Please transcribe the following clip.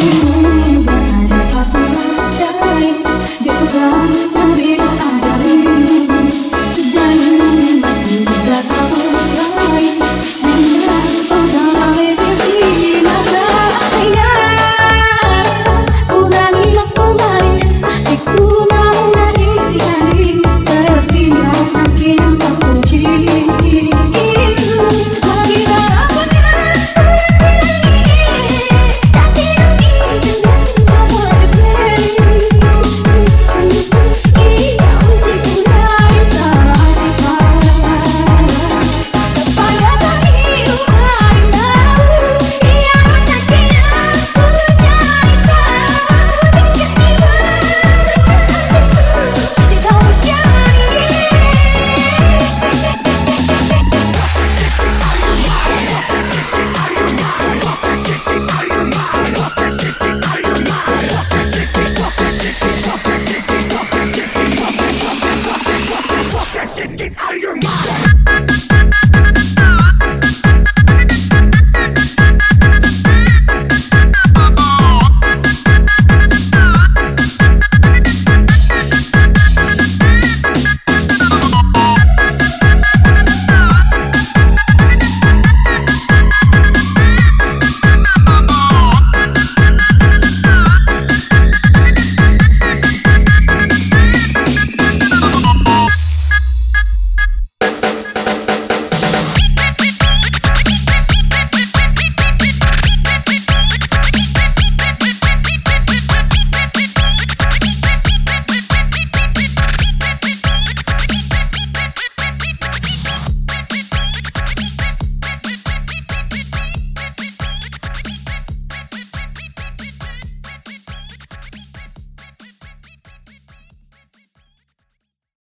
you